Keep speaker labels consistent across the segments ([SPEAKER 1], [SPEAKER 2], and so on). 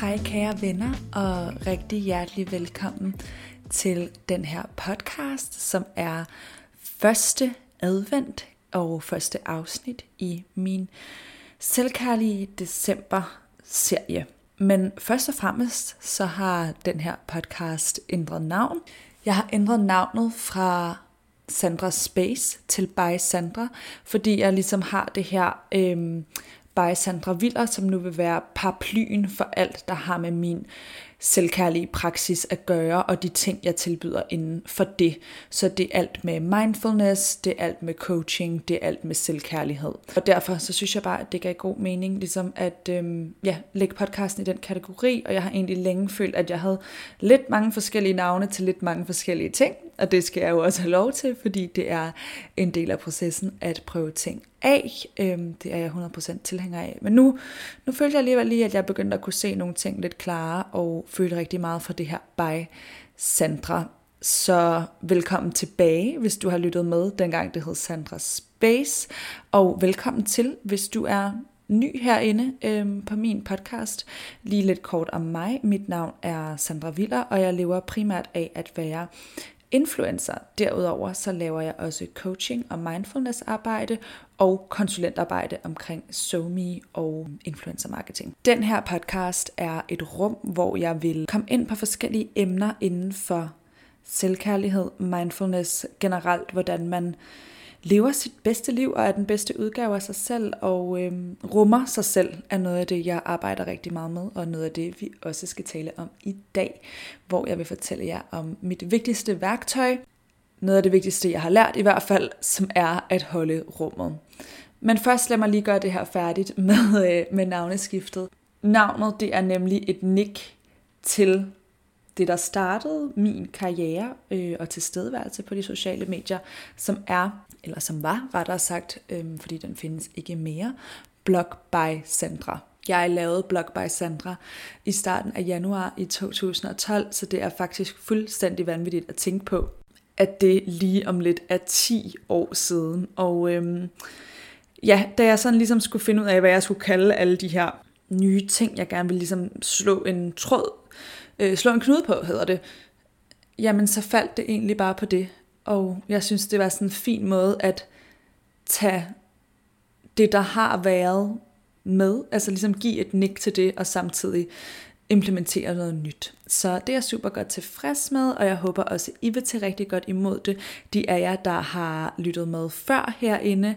[SPEAKER 1] Hej kære venner, og rigtig hjertelig velkommen til den her podcast, som er første advent og første afsnit i min selvkærlige december-serie. Men først og fremmest så har den her podcast ændret navn. Jeg har ændret navnet fra Sandra Space til By Sandra, fordi jeg ligesom har det her øhm, by Sandra Viller, som nu vil være paraplyen for alt, der har med min selvkærlige praksis at gøre, og de ting, jeg tilbyder inden for det. Så det er alt med mindfulness, det er alt med coaching, det er alt med selvkærlighed. Og derfor så synes jeg bare, at det gav god mening, ligesom at øhm, ja, lægge podcasten i den kategori, og jeg har egentlig længe følt, at jeg havde lidt mange forskellige navne til lidt mange forskellige ting, og det skal jeg jo også have lov til, fordi det er en del af processen at prøve ting af. Øhm, det er jeg 100% tilhænger af. Men nu, nu følte jeg alligevel lige, at jeg begyndte at kunne se nogle ting lidt klarere, og følte rigtig meget for det her by Sandra. Så velkommen tilbage, hvis du har lyttet med, dengang det hed Sandra Space. Og velkommen til, hvis du er ny herinde øhm, på min podcast. Lige lidt kort om mig. Mit navn er Sandra Viller, og jeg lever primært af at være influencer. Derudover så laver jeg også coaching og mindfulness arbejde og konsulentarbejde omkring SoMe og influencer marketing. Den her podcast er et rum, hvor jeg vil komme ind på forskellige emner inden for selvkærlighed, mindfulness, generelt hvordan man lever sit bedste liv og er den bedste udgave af sig selv og øh, rummer sig selv er noget af det, jeg arbejder rigtig meget med, og noget af det, vi også skal tale om i dag, hvor jeg vil fortælle jer om mit vigtigste værktøj, noget af det vigtigste, jeg har lært i hvert fald, som er at holde rummet. Men først lad mig lige gøre det her færdigt med, øh, med navneskiftet. Navnet det er nemlig et nick til det, der startede min karriere øh, og tilstedeværelse på de sociale medier, som er, eller som var rettere sagt, øh, fordi den findes ikke mere, Blog by Sandra. Jeg lavede Blog by Sandra i starten af januar i 2012, så det er faktisk fuldstændig vanvittigt at tænke på, at det lige om lidt er 10 år siden. Og øhm, ja, da jeg sådan ligesom skulle finde ud af, hvad jeg skulle kalde alle de her nye ting, jeg gerne ville ligesom slå en tråd, øh, slå en knude på, hedder det, jamen så faldt det egentlig bare på det. Og jeg synes, det var sådan en fin måde at tage det, der har været med, altså ligesom give et nik til det, og samtidig implementere noget nyt. Så det er jeg super godt tilfreds med, og jeg håber også, I vil tage rigtig godt imod det. De af jer, der har lyttet med før herinde,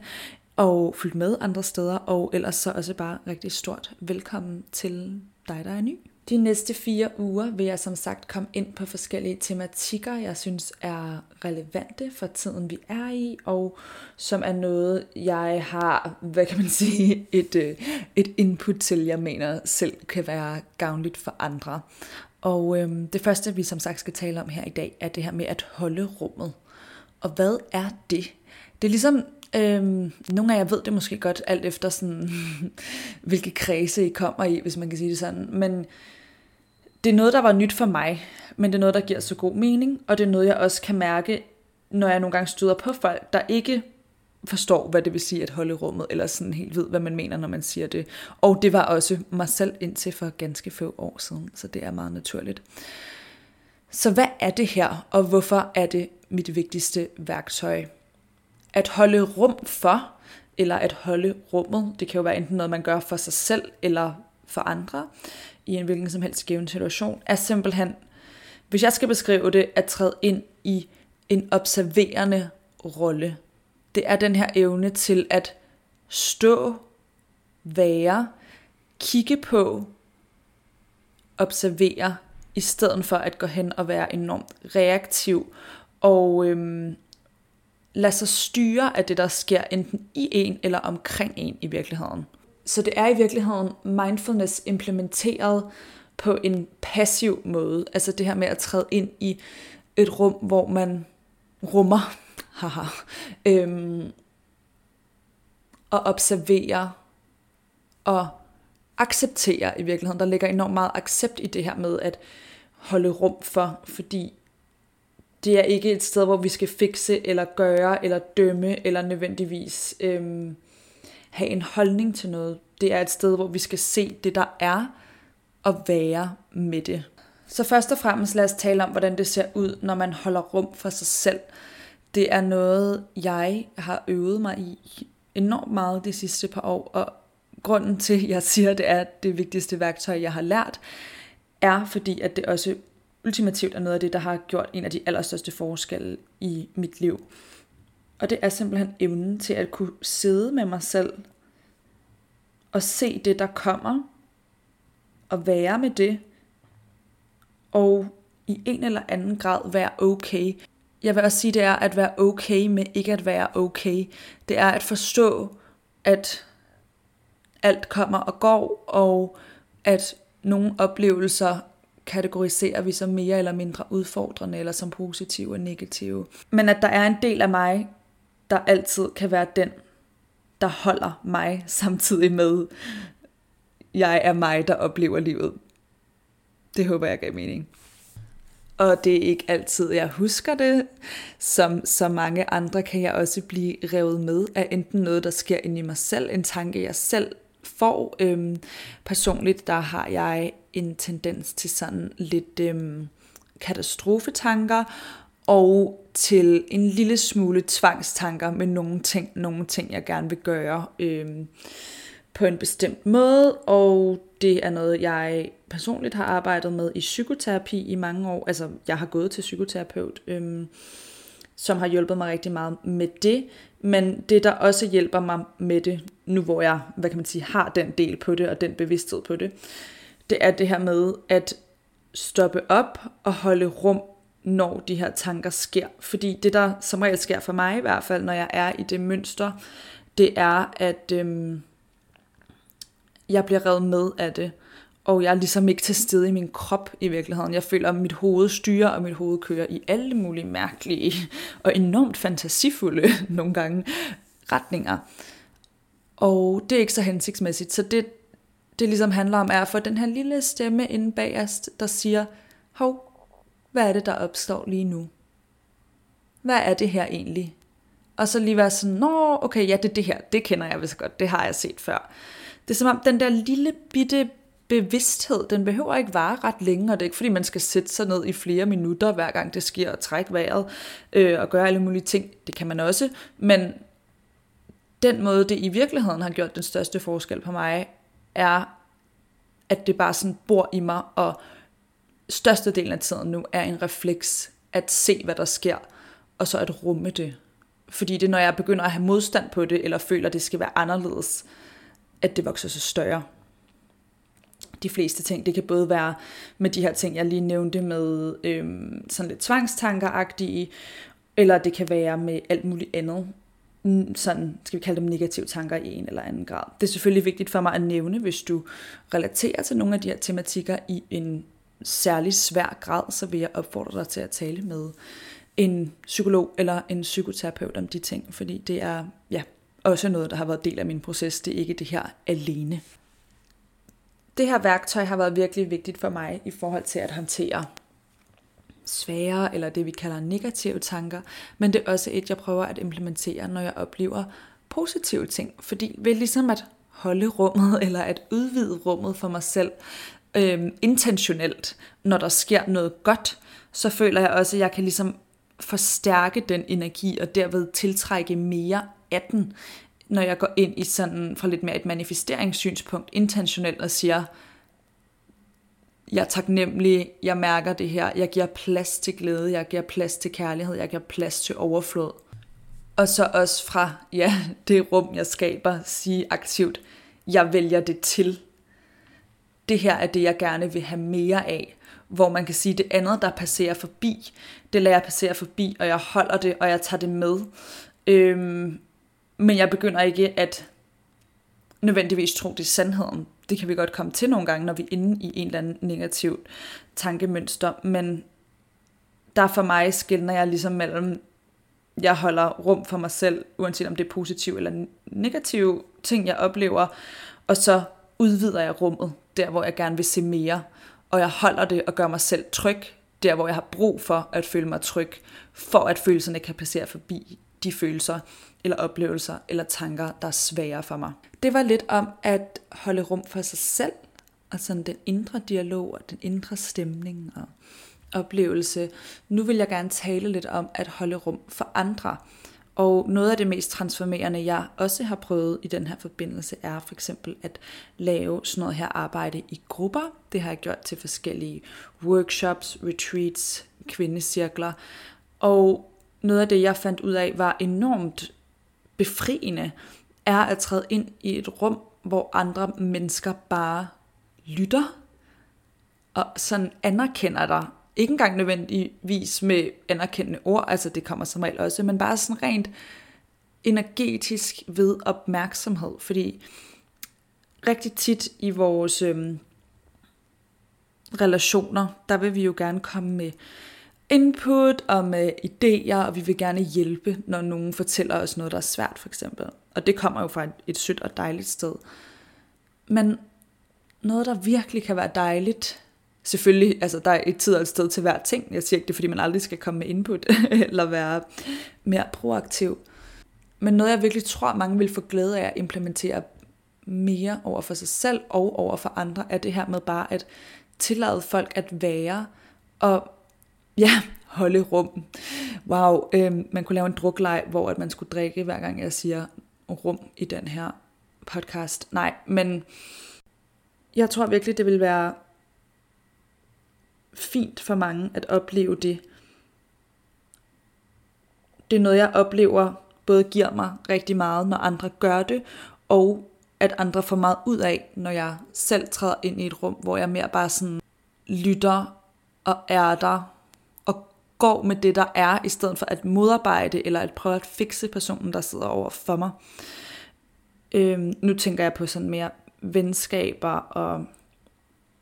[SPEAKER 1] og fulgt med andre steder, og ellers så også bare rigtig stort velkommen til dig, der er ny. De næste fire uger vil jeg som sagt komme ind på forskellige tematikker, jeg synes er relevante for tiden, vi er i, og som er noget, jeg har, hvad kan man sige, et, øh, et input til, jeg mener selv kan være gavnligt for andre. Og øhm, det første, vi som sagt skal tale om her i dag, er det her med at holde rummet. Og hvad er det? Det er ligesom Øhm, nogle af jer ved det måske godt, alt efter sådan, hvilke kredse I kommer i, hvis man kan sige det sådan. Men det er noget, der var nyt for mig, men det er noget, der giver så god mening, og det er noget, jeg også kan mærke, når jeg nogle gange støder på folk, der ikke forstår, hvad det vil sige at holde rummet, eller sådan helt ved, hvad man mener, når man siger det. Og det var også mig selv indtil for ganske få år siden, så det er meget naturligt. Så hvad er det her, og hvorfor er det mit vigtigste værktøj? At holde rum for, eller at holde rummet, det kan jo være enten noget, man gør for sig selv, eller for andre, i en hvilken som helst given situation, er simpelthen, hvis jeg skal beskrive det, at træde ind i en observerende rolle. Det er den her evne til at stå, være, kigge på, observere, i stedet for at gå hen og være enormt reaktiv og øhm, lade sig styre af det, der sker enten i en eller omkring en i virkeligheden. Så det er i virkeligheden mindfulness implementeret på en passiv måde. Altså det her med at træde ind i et rum, hvor man rummer, haha, øhm, og observere og acceptere i virkeligheden. Der ligger enormt meget accept i det her med at holde rum for, fordi det er ikke et sted, hvor vi skal fikse eller gøre eller dømme eller nødvendigvis øhm, have en holdning til noget. Det er et sted, hvor vi skal se det, der er, og være med det. Så først og fremmest lad os tale om, hvordan det ser ud, når man holder rum for sig selv. Det er noget, jeg har øvet mig i enormt meget de sidste par år, og grunden til, at jeg siger, at det er det vigtigste værktøj, jeg har lært, er fordi, at det også ultimativt er noget af det, der har gjort en af de allerstørste forskelle i mit liv. Og det er simpelthen evnen til at kunne sidde med mig selv og se det, der kommer, og være med det, og i en eller anden grad være okay. Jeg vil også sige, det er at være okay med ikke at være okay. Det er at forstå, at alt kommer og går, og at nogle oplevelser kategoriserer vi som mere eller mindre udfordrende, eller som positive og negative. Men at der er en del af mig, der altid kan være den, der holder mig samtidig med, jeg er mig, der oplever livet. Det håber jeg gav mening. Og det er ikke altid, jeg husker det. Som så mange andre kan jeg også blive revet med af enten noget, der sker inde i mig selv, en tanke, jeg selv får. Øhm, personligt, der har jeg en tendens til sådan lidt øhm, katastrofetanker, og til en lille smule tvangstanker med nogle ting, nogle ting jeg gerne vil gøre øh, på en bestemt måde, og det er noget, jeg personligt har arbejdet med i psykoterapi i mange år. Altså, jeg har gået til psykoterapeut, øh, som har hjulpet mig rigtig meget med det. Men det, der også hjælper mig med det, nu hvor jeg, hvad kan man sige, har den del på det, og den bevidsthed på det, det er det her med at stoppe op og holde rum, når de her tanker sker. Fordi det, der som regel sker for mig i hvert fald, når jeg er i det mønster, det er, at øhm, jeg bliver revet med af det og jeg er ligesom ikke til stede i min krop i virkeligheden. Jeg føler, at mit hoved styrer, og mit hoved kører i alle mulige mærkelige og enormt fantasifulde nogle gange retninger. Og det er ikke så hensigtsmæssigt. Så det, det ligesom handler om, er at få den her lille stemme inde bagerst, der siger, hov, hvad er det, der opstår lige nu? Hvad er det her egentlig? Og så lige være sådan, nå, okay, ja, det er det her, det kender jeg vist godt, det har jeg set før. Det er som om den der lille bitte bevidsthed, den behøver ikke vare ret længe, og det er ikke fordi, man skal sætte sig ned i flere minutter, hver gang det sker, og trække vejret, øh, og gøre alle mulige ting. Det kan man også, men den måde, det i virkeligheden har gjort den største forskel på mig, er, at det bare sådan bor i mig, og størstedelen af tiden nu er en refleks at se, hvad der sker, og så at rumme det. Fordi det er, når jeg begynder at have modstand på det, eller føler, at det skal være anderledes, at det vokser så større de fleste ting. Det kan både være med de her ting, jeg lige nævnte med øhm, sådan lidt tvangstankeragtige, eller det kan være med alt muligt andet. Mm, sådan, skal vi kalde dem negative tanker i en eller anden grad. Det er selvfølgelig vigtigt for mig at nævne, hvis du relaterer til nogle af de her tematikker i en særlig svær grad, så vil jeg opfordre dig til at tale med en psykolog eller en psykoterapeut om de ting, fordi det er ja, også noget, der har været del af min proces. Det er ikke det her alene det her værktøj har været virkelig vigtigt for mig i forhold til at håndtere svære eller det vi kalder negative tanker, men det er også et, jeg prøver at implementere, når jeg oplever positive ting. Fordi ved ligesom at holde rummet eller at udvide rummet for mig selv øh, intentionelt, når der sker noget godt, så føler jeg også, at jeg kan ligesom forstærke den energi og derved tiltrække mere af den, når jeg går ind i sådan fra lidt mere et manifesteringssynspunkt intentionelt og siger, jeg er taknemmelig, jeg mærker det her, jeg giver plads til glæde, jeg giver plads til kærlighed, jeg giver plads til overflod. Og så også fra, ja, det rum, jeg skaber, sige aktivt, jeg vælger det til. Det her er det, jeg gerne vil have mere af. Hvor man kan sige, det andet, der passerer forbi, det lader jeg passere forbi, og jeg holder det, og jeg tager det med. Øhm, men jeg begynder ikke at nødvendigvis tro, det er sandheden. Det kan vi godt komme til nogle gange, når vi er inde i en eller anden negativ tankemønster. Men der for mig skiller jeg ligesom mellem, jeg holder rum for mig selv, uanset om det er positive eller negative ting, jeg oplever, og så udvider jeg rummet, der hvor jeg gerne vil se mere, og jeg holder det og gør mig selv tryg, der hvor jeg har brug for at føle mig tryg, for at følelserne kan passere forbi de følelser, eller oplevelser, eller tanker, der er svære for mig. Det var lidt om at holde rum for sig selv, og sådan den indre dialog og den indre stemning og oplevelse. Nu vil jeg gerne tale lidt om at holde rum for andre. Og noget af det mest transformerende, jeg også har prøvet i den her forbindelse, er for eksempel at lave sådan noget her arbejde i grupper. Det har jeg gjort til forskellige workshops, retreats, kvindecirkler. Og noget af det, jeg fandt ud af, var enormt befriende, er at træde ind i et rum, hvor andre mennesker bare lytter og sådan anerkender dig. Ikke engang nødvendigvis med anerkendende ord, altså det kommer som regel også, men bare sådan rent energetisk ved opmærksomhed, fordi rigtig tit i vores øhm, relationer, der vil vi jo gerne komme med input og med idéer, og vi vil gerne hjælpe, når nogen fortæller os noget, der er svært for eksempel. Og det kommer jo fra et, et sødt og dejligt sted. Men noget, der virkelig kan være dejligt, selvfølgelig, altså der er et tid og et sted til hver ting. Jeg siger ikke det, fordi man aldrig skal komme med input, eller være mere proaktiv. Men noget, jeg virkelig tror, mange vil få glæde af at implementere mere over for sig selv og over for andre, er det her med bare at tillade folk at være, og ja, holde rum. Wow, øh, man kunne lave en drukleg, hvor at man skulle drikke, hver gang jeg siger rum i den her podcast. Nej, men jeg tror virkelig, det vil være fint for mange at opleve det. Det er noget, jeg oplever både giver mig rigtig meget, når andre gør det, og at andre får meget ud af, når jeg selv træder ind i et rum, hvor jeg mere bare sådan lytter og er der og går med det, der er, i stedet for at modarbejde eller at prøve at fikse personen, der sidder over for mig. Øhm, nu tænker jeg på sådan mere venskaber og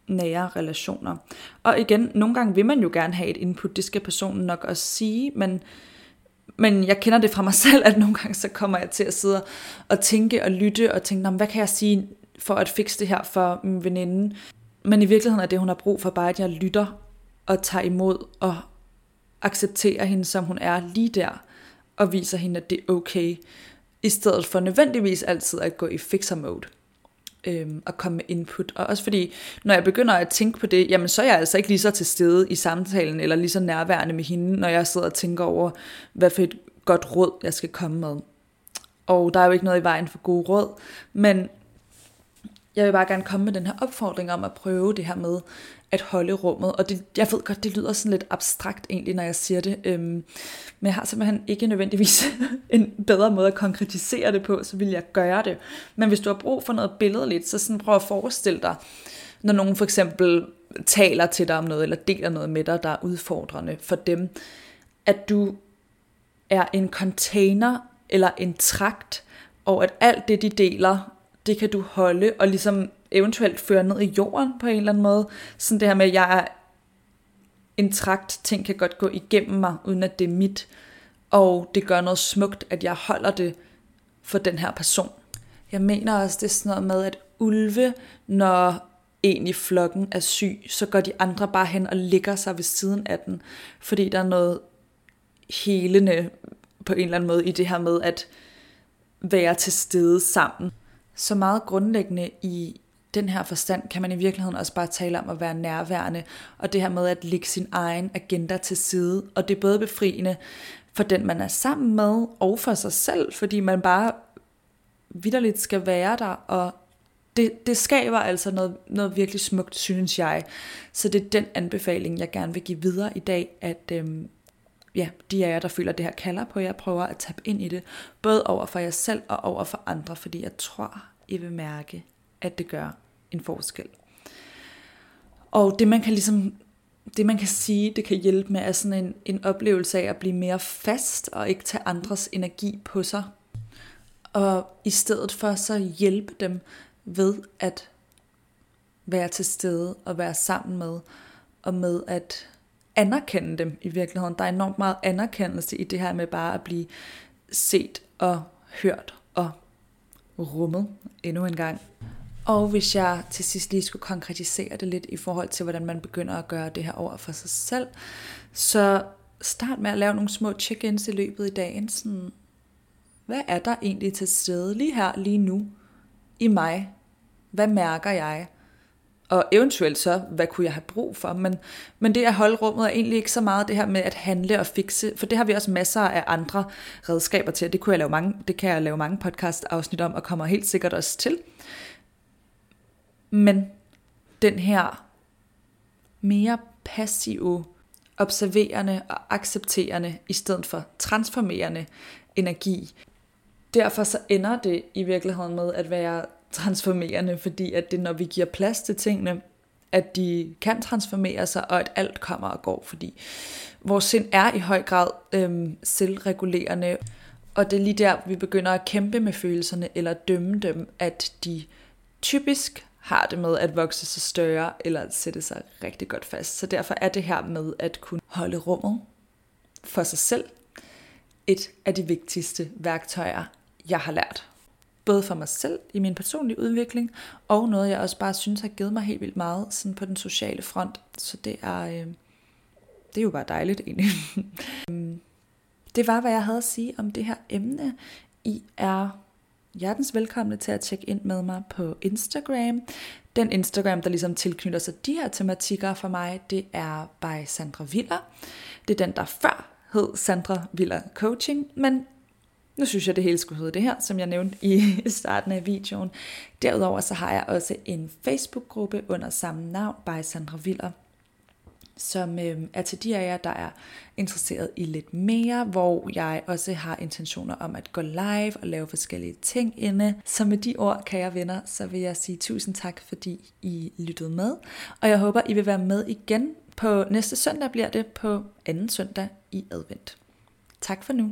[SPEAKER 1] nære relationer. Og igen, nogle gange vil man jo gerne have et input, det skal personen nok også sige, men, men jeg kender det fra mig selv, at nogle gange så kommer jeg til at sidde og tænke og lytte og tænke, hvad kan jeg sige for at fikse det her for min veninde? Men i virkeligheden er det, hun har brug for, bare at jeg lytter og tager imod og accepterer hende, som hun er lige der, og viser hende, at det er okay, i stedet for nødvendigvis altid at gå i fixer mode øhm, at komme med input. Og også fordi, når jeg begynder at tænke på det, jamen så er jeg altså ikke lige så til stede i samtalen, eller lige så nærværende med hende, når jeg sidder og tænker over, hvad for et godt råd, jeg skal komme med. Og der er jo ikke noget i vejen for gode råd, men jeg vil bare gerne komme med den her opfordring om at prøve det her med at holde rummet. Og det, jeg ved godt, det lyder sådan lidt abstrakt egentlig, når jeg siger det. Øhm, men jeg har simpelthen ikke nødvendigvis en bedre måde at konkretisere det på, så vil jeg gøre det. Men hvis du har brug for noget billedligt, så sådan prøv at forestille dig, når nogen for eksempel taler til dig om noget, eller deler noget med dig, der er udfordrende for dem, at du er en container eller en trakt, og at alt det, de deler, det kan du holde og ligesom eventuelt føre ned i jorden på en eller anden måde. Sådan det her med, at jeg er en trakt, ting kan godt gå igennem mig, uden at det er mit. Og det gør noget smukt, at jeg holder det for den her person. Jeg mener også, det er sådan noget med, at ulve, når en i flokken er syg, så går de andre bare hen og ligger sig ved siden af den, fordi der er noget helende på en eller anden måde i det her med at være til stede sammen. Så meget grundlæggende i den her forstand kan man i virkeligheden også bare tale om at være nærværende, og det her med at lægge sin egen agenda til side, og det er både befriende for den, man er sammen med, og for sig selv, fordi man bare vidderligt skal være der, og det, det skaber altså noget, noget virkelig smukt, synes jeg. Så det er den anbefaling, jeg gerne vil give videre i dag, at øhm, ja, de af jer, der føler, at det her kalder på jer, prøver at tabe ind i det, både over for jer selv og over for andre, fordi jeg tror, I vil mærke, at det gør en forskel. Og det man kan ligesom det man kan sige, det kan hjælpe med, er sådan en, en oplevelse af at blive mere fast og ikke tage andres energi på sig. Og i stedet for så hjælpe dem ved at være til stede og være sammen med, og med at anerkende dem i virkeligheden. Der er enormt meget anerkendelse i det her med bare at blive set og hørt og rummet endnu en gang. Og hvis jeg til sidst lige skulle konkretisere det lidt i forhold til, hvordan man begynder at gøre det her over for sig selv, så start med at lave nogle små check-ins i løbet i dagen. Sådan, hvad er der egentlig til stede lige her, lige nu, i mig? Hvad mærker jeg? Og eventuelt så, hvad kunne jeg have brug for? Men, men det at holde rummet er egentlig ikke så meget det her med at handle og fikse, for det har vi også masser af andre redskaber til, det, kunne jeg lave mange, det kan jeg lave mange podcast-afsnit om, og kommer helt sikkert også til. Men den her mere passive, observerende og accepterende, i stedet for transformerende energi. Derfor så ender det i virkeligheden med at være transformerende, fordi at det når vi giver plads til tingene, at de kan transformere sig, og at alt kommer og går, fordi vores sind er i høj grad øhm, selvregulerende, og det er lige der, vi begynder at kæmpe med følelserne, eller dømme dem, at de typisk har det med at vokse sig større, eller at sætte sig rigtig godt fast. Så derfor er det her med at kunne holde rummet for sig selv, et af de vigtigste værktøjer, jeg har lært både for mig selv i min personlige udvikling, og noget jeg også bare synes har givet mig helt vildt meget sådan på den sociale front. Så det er, øh, det er jo bare dejligt egentlig. Øhm, det var, hvad jeg havde at sige om det her emne. I er hjertens velkomne til at tjekke ind med mig på Instagram. Den Instagram, der ligesom tilknytter sig de her tematikker for mig, det er by Sandra Viller. Det er den, der før hed Sandra Viller Coaching, men nu synes jeg, det hele skulle hedde det her, som jeg nævnte i starten af videoen. Derudover så har jeg også en Facebook-gruppe under samme navn, by Sandra Viller, som øh, er til de af jer, der er interesseret i lidt mere, hvor jeg også har intentioner om at gå live og lave forskellige ting inde. Så med de ord, kan jeg venner, så vil jeg sige tusind tak, fordi I lyttede med. Og jeg håber, I vil være med igen på næste søndag, bliver det på anden søndag i advent. Tak for nu,